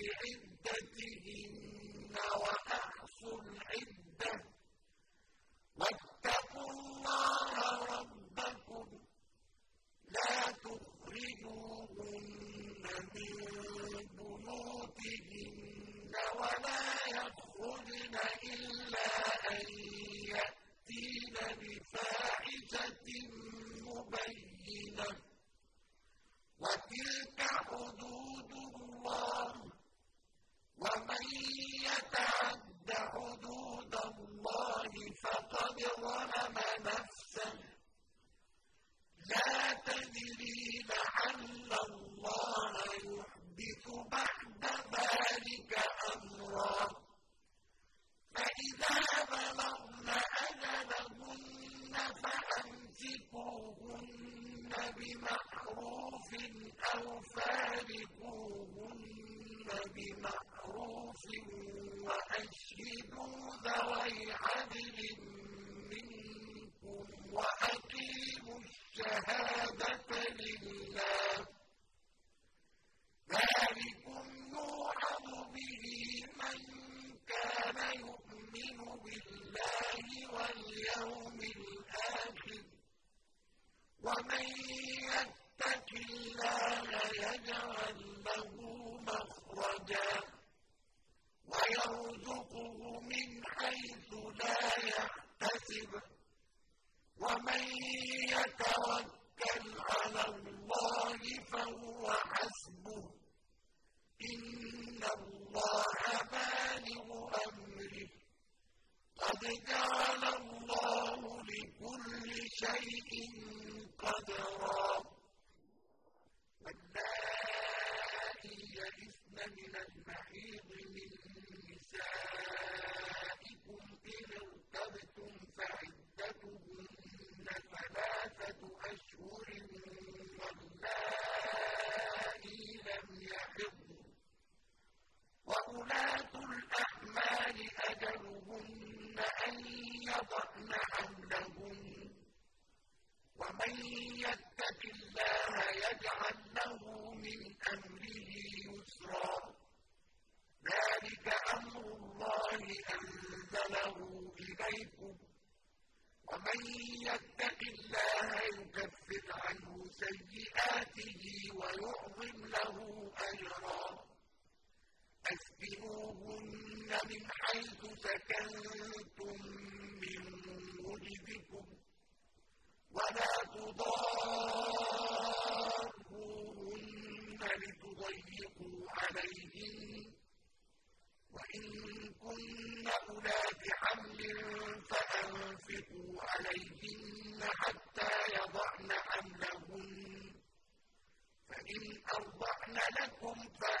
لِعِدَّتِهِنَّ will يَتَوَكَّلْ عَلَى اللَّهِ فَهُوَ حَسْبُهُ ۚ. إِنَّ اللَّهَ بَالِغُ أَمْرِهِ ۚ. قَدْ جَعَلَ اللَّهُ لِكُلِّ شَيْءٍ قَدْرًا. وَاللَّائِي يَئِسْنَ مِنَ الْمَحِيضِ مِن نِّسَائِكُمْ أَن يَضَعْنَ حَمْلَهُنَّ ۚ وَمَن يَتَّقِ اللَّهَ يَجْعَل لَّهُ مِنْ أَمْرِهِ يُسْرًا. ذَٰلِكَ أَمْرُ اللَّهِ أَنزَلَهُ إِلَيْكُمْ ۚ. وَمَن يَتَّقِ اللَّهَ يُكَفِّرْ عَنْهُ سَيِّئَاتِهِ وَيُعْظِمْ لَهُ أَجْرًا مِنْ حَيْثُ سَكَنتُم مِّن وُجْدِكُمْ ۖ وَلَا تُضَارُّوهُنَّ لِتُضَيِّقُوا عَلَيْهِنَّ ۚ وَإِن كُنَّ أُولَاتِ حَمْلٍ فَأَنفِقُوا عَلَيْهِنَّ حَتَّىٰ يَضَعْنَ حَمْلَهُنَّ ۚ فَإِنْ أَرْضَعْنَ لَكُمْ فَآتُوهُنَّ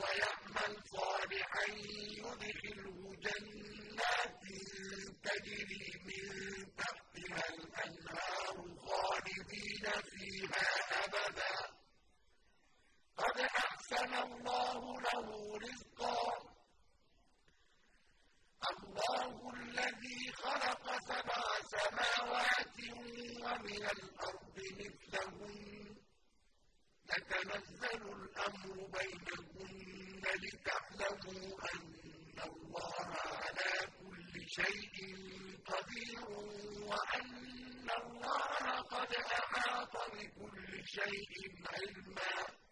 ويعمل صالحا يدخله جنات تجري من تحتها الأنهار خالدين فيها أبدا. قد أحسن الله له رزقا. الله الذي خلق سبع سماوات ومن الأرض مثلهن. يتنزل الأمر بينهم لتعلموا أن الله على كل شيء قدير وأن الله قد أحاط بكل شيء علما.